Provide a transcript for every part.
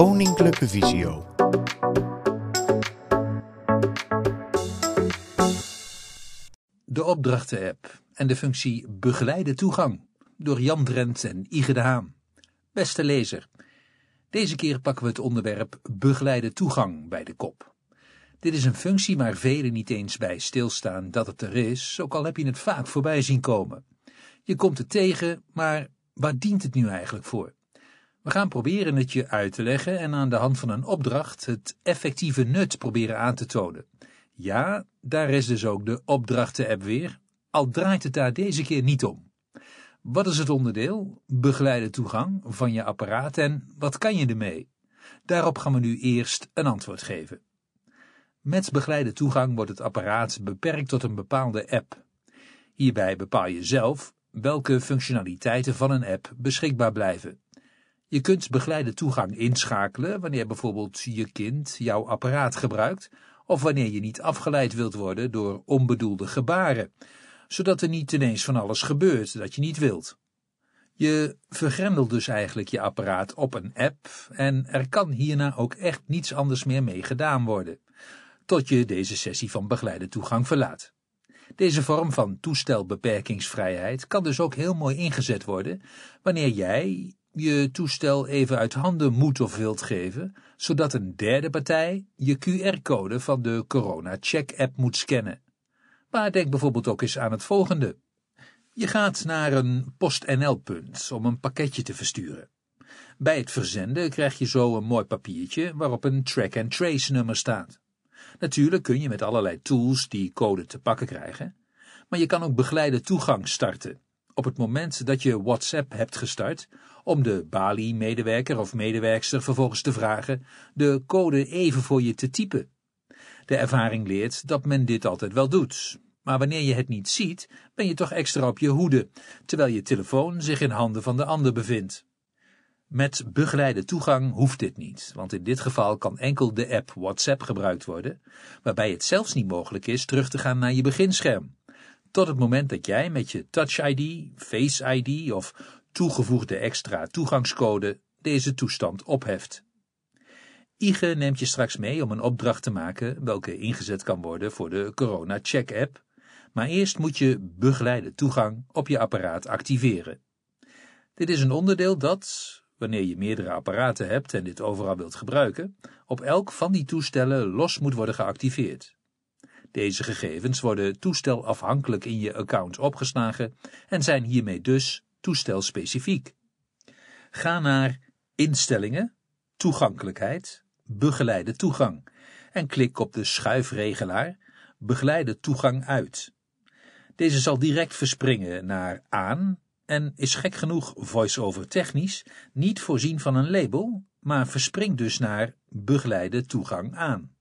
Koninklijke Visio. De opdrachten-app en de functie begeleide toegang door Jan Drent en Ige de Haan. Beste lezer, deze keer pakken we het onderwerp begeleide toegang bij de kop. Dit is een functie waar velen niet eens bij stilstaan dat het er is, ook al heb je het vaak voorbij zien komen. Je komt het tegen, maar waar dient het nu eigenlijk voor? We gaan proberen het je uit te leggen en aan de hand van een opdracht het effectieve nut proberen aan te tonen. Ja, daar is dus ook de opdrachten-app weer, al draait het daar deze keer niet om. Wat is het onderdeel, begeleide toegang, van je apparaat en wat kan je ermee? Daarop gaan we nu eerst een antwoord geven. Met begeleide toegang wordt het apparaat beperkt tot een bepaalde app. Hierbij bepaal je zelf welke functionaliteiten van een app beschikbaar blijven. Je kunt begeleide toegang inschakelen wanneer bijvoorbeeld je kind jouw apparaat gebruikt of wanneer je niet afgeleid wilt worden door onbedoelde gebaren, zodat er niet ineens van alles gebeurt dat je niet wilt. Je vergrendelt dus eigenlijk je apparaat op een app en er kan hierna ook echt niets anders meer mee gedaan worden, tot je deze sessie van begeleide toegang verlaat. Deze vorm van toestelbeperkingsvrijheid kan dus ook heel mooi ingezet worden wanneer jij je toestel even uit handen moet of wilt geven, zodat een derde partij je QR-code van de Corona Check app moet scannen. Maar denk bijvoorbeeld ook eens aan het volgende. Je gaat naar een PostNL-punt om een pakketje te versturen. Bij het verzenden krijg je zo een mooi papiertje waarop een track-and-trace nummer staat. Natuurlijk kun je met allerlei tools die code te pakken krijgen, maar je kan ook begeleide toegang starten op het moment dat je WhatsApp hebt gestart, om de Bali-medewerker of medewerkster vervolgens te vragen de code even voor je te typen. De ervaring leert dat men dit altijd wel doet, maar wanneer je het niet ziet, ben je toch extra op je hoede, terwijl je telefoon zich in handen van de ander bevindt. Met begeleide toegang hoeft dit niet, want in dit geval kan enkel de app WhatsApp gebruikt worden, waarbij het zelfs niet mogelijk is terug te gaan naar je beginscherm tot het moment dat jij met je Touch ID, Face ID of toegevoegde extra toegangscode deze toestand opheft. Ige neemt je straks mee om een opdracht te maken welke ingezet kan worden voor de Corona Check app, maar eerst moet je begeleide toegang op je apparaat activeren. Dit is een onderdeel dat, wanneer je meerdere apparaten hebt en dit overal wilt gebruiken, op elk van die toestellen los moet worden geactiveerd. Deze gegevens worden toestelafhankelijk in je account opgeslagen en zijn hiermee dus toestelspecifiek. Ga naar Instellingen, Toegankelijkheid, Begeleide toegang en klik op de schuifregelaar Begeleide toegang uit. Deze zal direct verspringen naar aan en is gek genoeg voice-over technisch niet voorzien van een label, maar verspringt dus naar begeleide toegang aan.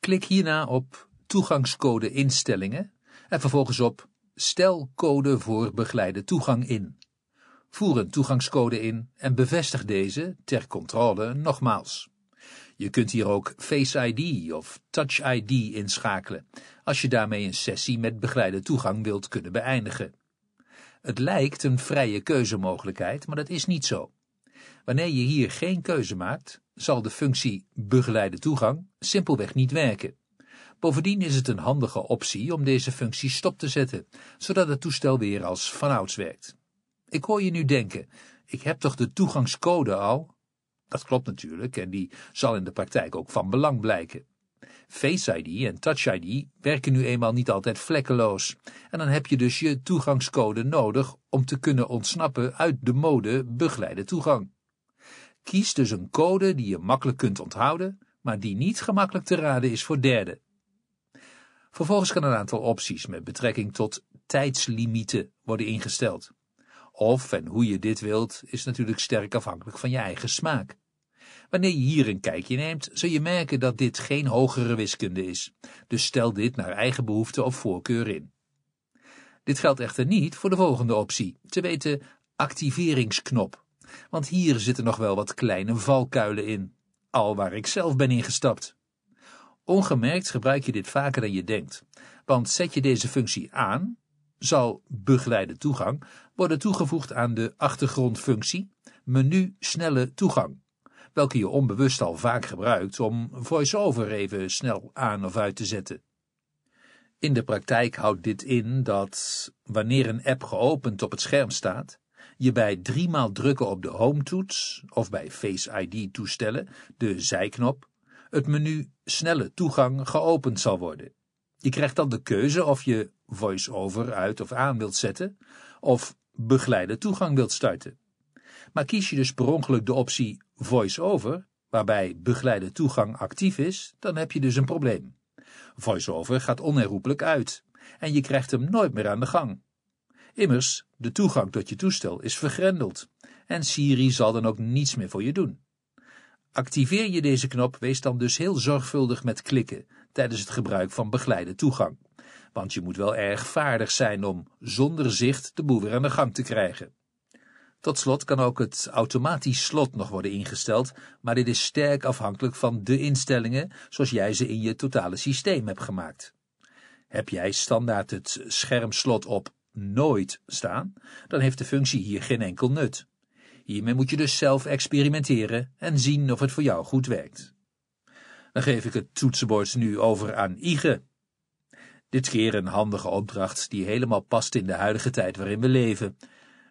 Klik hierna op toegangscode instellingen en vervolgens op stel code voor begeleide toegang in. Voer een toegangscode in en bevestig deze ter controle nogmaals. Je kunt hier ook Face ID of Touch ID inschakelen, als je daarmee een sessie met begeleide toegang wilt kunnen beëindigen. Het lijkt een vrije keuzemogelijkheid, maar dat is niet zo. Wanneer je hier geen keuze maakt, zal de functie begeleide toegang simpelweg niet werken. Bovendien is het een handige optie om deze functie stop te zetten, zodat het toestel weer als vanouds werkt. Ik hoor je nu denken, ik heb toch de toegangscode al? Dat klopt natuurlijk en die zal in de praktijk ook van belang blijken. Face ID en Touch ID werken nu eenmaal niet altijd vlekkeloos. En dan heb je dus je toegangscode nodig om te kunnen ontsnappen uit de mode begeleide toegang. Kies dus een code die je makkelijk kunt onthouden, maar die niet gemakkelijk te raden is voor derden. Vervolgens kan een aantal opties met betrekking tot tijdslimieten worden ingesteld. Of en hoe je dit wilt is natuurlijk sterk afhankelijk van je eigen smaak. Wanneer je hier een kijkje neemt, zul je merken dat dit geen hogere wiskunde is, dus stel dit naar eigen behoefte of voorkeur in. Dit geldt echter niet voor de volgende optie, te weten activeringsknop, want hier zitten nog wel wat kleine valkuilen in, al waar ik zelf ben ingestapt. Ongemerkt gebruik je dit vaker dan je denkt, want zet je deze functie aan, zal begeleide toegang worden toegevoegd aan de achtergrondfunctie menu snelle toegang, welke je onbewust al vaak gebruikt om voice-over even snel aan of uit te zetten. In de praktijk houdt dit in dat, wanneer een app geopend op het scherm staat, je bij driemaal drukken op de home-toets of bij Face ID-toestellen, de zijknop, het menu snelle toegang geopend zal worden. Je krijgt dan de keuze of je voice-over uit of aan wilt zetten of begeleide toegang wilt starten. Maar kies je dus per ongeluk de optie voice-over, waarbij begeleide toegang actief is, dan heb je dus een probleem. VoiceOver gaat onherroepelijk uit en je krijgt hem nooit meer aan de gang. Immers, de toegang tot je toestel is vergrendeld en Siri zal dan ook niets meer voor je doen. Activeer je deze knop, wees dan dus heel zorgvuldig met klikken tijdens het gebruik van begeleide toegang, want je moet wel erg vaardig zijn om zonder zicht de boel weer aan de gang te krijgen. Tot slot kan ook het automatisch slot nog worden ingesteld, maar dit is sterk afhankelijk van de instellingen zoals jij ze in je totale systeem hebt gemaakt. Heb jij standaard het schermslot op nooit staan, dan heeft de functie hier geen enkel nut. Hiermee moet je dus zelf experimenteren en zien of het voor jou goed werkt. Dan geef ik het toetsenbord nu over aan Ige. Dit keer een handige opdracht die helemaal past in de huidige tijd waarin we leven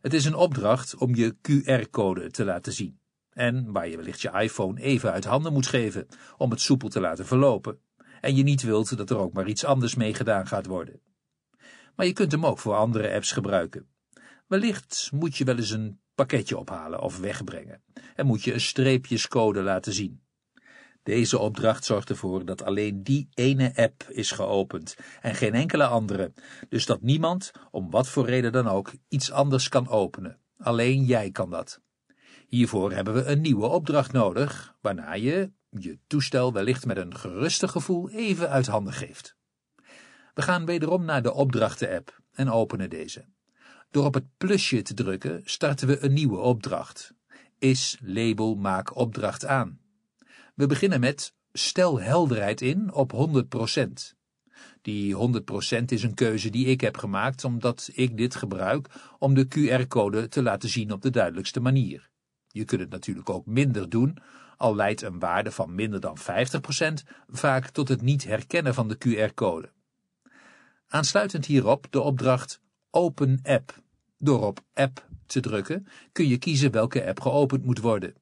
het is een opdracht om je QR-code te laten zien. En waar je wellicht je iPhone even uit handen moet geven om het soepel te laten verlopen. En je niet wilt dat er ook maar iets anders mee gedaan gaat worden. Maar je kunt hem ook voor andere apps gebruiken. Wellicht moet je wel eens een pakketje ophalen of wegbrengen. En moet je een streepjescode laten zien. Deze opdracht zorgt ervoor dat alleen die ene app is geopend en geen enkele andere, dus dat niemand, om wat voor reden dan ook, iets anders kan openen. Alleen jij kan dat. Hiervoor hebben we een nieuwe opdracht nodig, waarna je je toestel wellicht met een gerustig gevoel even uit handen geeft. We gaan wederom naar de opdrachten-app en openen deze. Door op het plusje te drukken starten we een nieuwe opdracht. Is label maak opdracht aan. We beginnen met stel helderheid in op 100%. Die 100% is een keuze die ik heb gemaakt omdat ik dit gebruik om de QR-code te laten zien op de duidelijkste manier. Je kunt het natuurlijk ook minder doen, al leidt een waarde van minder dan 50% vaak tot het niet herkennen van de QR-code. Aansluitend hierop de opdracht Open App. Door op App te drukken kun je kiezen welke app geopend moet worden.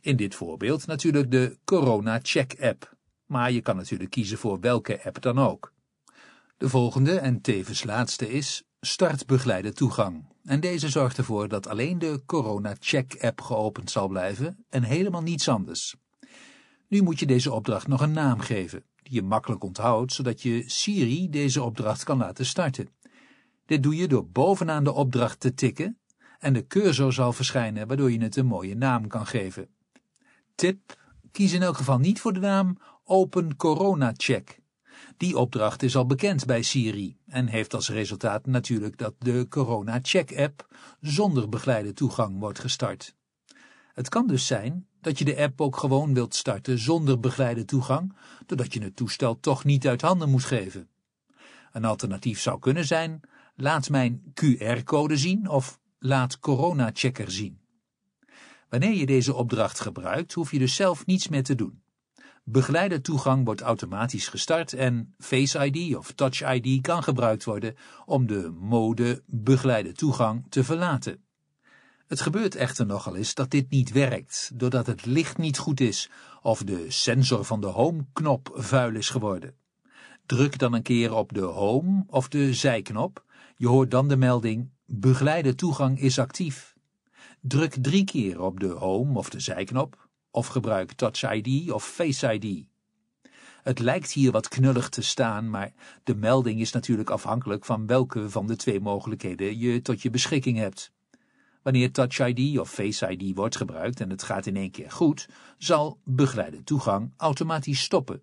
In dit voorbeeld natuurlijk de Corona Check app, maar je kan natuurlijk kiezen voor welke app dan ook. De volgende en tevens laatste is Start begeleide toegang. En deze zorgt ervoor dat alleen de Corona Check app geopend zal blijven en helemaal niets anders. Nu moet je deze opdracht nog een naam geven, die je makkelijk onthoudt, zodat je Siri deze opdracht kan laten starten. Dit doe je door bovenaan de opdracht te tikken en de cursor zal verschijnen, waardoor je het een mooie naam kan geven. Tip, kies in elk geval niet voor de naam Open Corona Check. Die opdracht is al bekend bij Siri en heeft als resultaat natuurlijk dat de Corona Check app zonder begeleide toegang wordt gestart. Het kan dus zijn dat je de app ook gewoon wilt starten zonder begeleide toegang, doordat je het toestel toch niet uit handen moet geven. Een alternatief zou kunnen zijn, laat mijn QR-code zien of laat Corona Checker zien. Wanneer je deze opdracht gebruikt, hoef je dus zelf niets meer te doen. Begeleide toegang wordt automatisch gestart en Face ID of Touch ID kan gebruikt worden om de mode begeleide toegang te verlaten. Het gebeurt echter nogal eens dat dit niet werkt, doordat het licht niet goed is of de sensor van de home-knop vuil is geworden. Druk dan een keer op de home of de zijknop. Je hoort dan de melding begeleide toegang is actief. Druk drie keer op de home of de zijknop, of gebruik Touch ID of Face ID. Het lijkt hier wat knullig te staan, maar de melding is natuurlijk afhankelijk van welke van de twee mogelijkheden je tot je beschikking hebt. Wanneer Touch ID of Face ID wordt gebruikt en het gaat in één keer goed, zal begeleide toegang automatisch stoppen.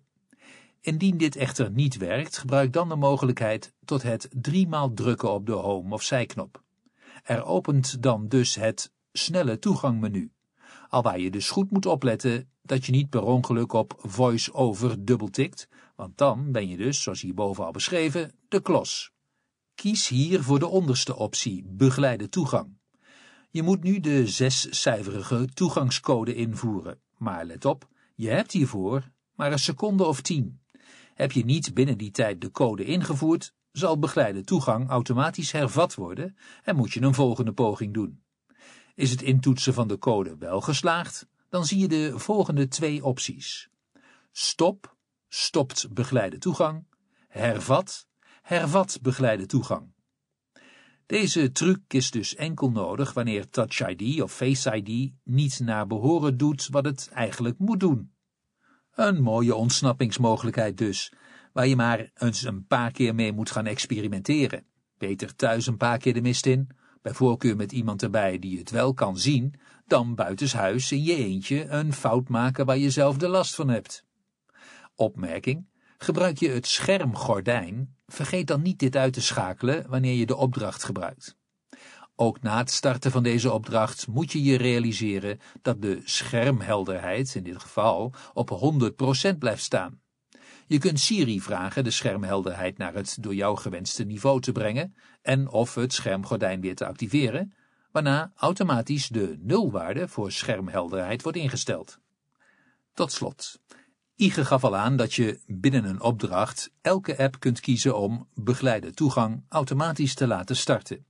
Indien dit echter niet werkt, gebruik dan de mogelijkheid tot het driemaal drukken op de home of zijknop. Er opent dan dus het snelle toegangmenu. Alwaar je dus goed moet opletten dat je niet per ongeluk op voice-over dubbeltikt, want dan ben je dus, zoals hierboven al beschreven, de klos. Kies hier voor de onderste optie, begeleide toegang. Je moet nu de zescijferige toegangscode invoeren, Maar let op, je hebt hiervoor maar een seconde of tien. Heb je niet binnen die tijd de code ingevoerd, zal begeleide toegang automatisch hervat worden en moet je een volgende poging doen. Is het intoetsen van de code wel geslaagd, dan zie je de volgende twee opties. Stop, stopt begeleide toegang, hervat, hervat begeleide toegang. Deze truc is dus enkel nodig wanneer Touch ID of Face ID niet naar behoren doet wat het eigenlijk moet doen. Een mooie ontsnappingsmogelijkheid dus, waar je maar eens een paar keer mee moet gaan experimenteren. Beter thuis een paar keer de mist in, bij voorkeur met iemand erbij die het wel kan zien, dan buitenshuis in je eentje een fout maken waar je zelf de last van hebt. Opmerking, gebruik je het schermgordijn, vergeet dan niet dit uit te schakelen wanneer je de opdracht gebruikt. Ook na het starten van deze opdracht moet je je realiseren dat de schermhelderheid, in dit geval, op 100% blijft staan. Je kunt Siri vragen de schermhelderheid naar het door jou gewenste niveau te brengen en of het schermgordijn weer te activeren, waarna automatisch de nulwaarde voor schermhelderheid wordt ingesteld. Tot slot, Ige gaf al aan dat je binnen een opdracht elke app kunt kiezen om begeleide toegang automatisch te laten starten.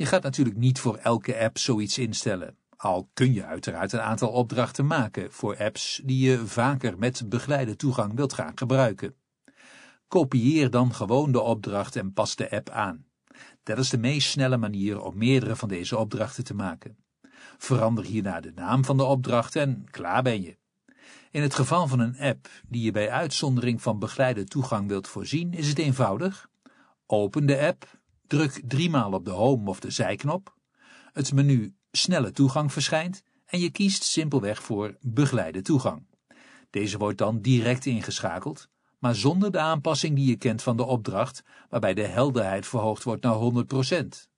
Je gaat natuurlijk niet voor elke app zoiets instellen, al kun je uiteraard een aantal opdrachten maken voor apps die je vaker met begeleide toegang wilt gaan gebruiken. Kopieer dan gewoon de opdracht en pas de app aan. Dat is de meest snelle manier om meerdere van deze opdrachten te maken. Verander hierna de naam van de opdracht en klaar ben je. In het geval van een app die je bij uitzondering van begeleide toegang wilt voorzien, is het eenvoudig. Open de app, druk driemaal op de home of de zijknop. Het menu snelle toegang verschijnt en je kiest simpelweg voor begeleide toegang. Deze wordt dan direct ingeschakeld, maar zonder de aanpassing die je kent van de opdracht, waarbij de helderheid verhoogd wordt naar 100%.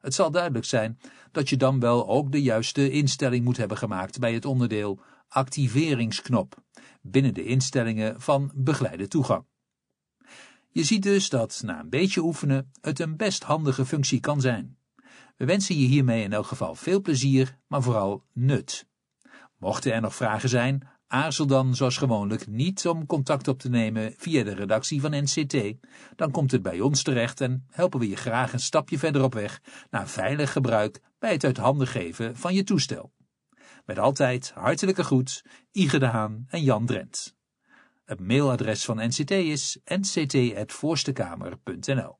Het zal duidelijk zijn dat je dan wel ook de juiste instelling moet hebben gemaakt bij het onderdeel activeringsknop binnen de instellingen van begeleide toegang. Je ziet dus dat na een beetje oefenen het een best handige functie kan zijn. We wensen je hiermee in elk geval veel plezier, maar vooral nut. Mochten er nog vragen zijn, aarzel dan zoals gewoonlijk niet om contact op te nemen via de redactie van NCT. Dan komt het bij ons terecht en helpen we je graag een stapje verder op weg naar veilig gebruik bij het uit handen geven van je toestel. Met altijd hartelijke groet, Ige de Haan en Jan Drent. Het mailadres van NCT is nct.voorstekamer.nl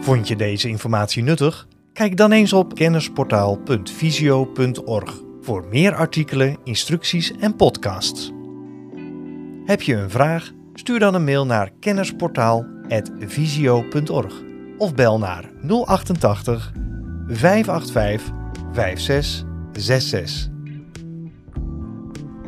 Vond je deze informatie nuttig? Kijk dan eens op kennisportaal.visio.org voor meer artikelen, instructies en podcasts. Heb je een vraag? Stuur dan een mail naar kennisportaal.visio.org of bel naar 088 585 5666.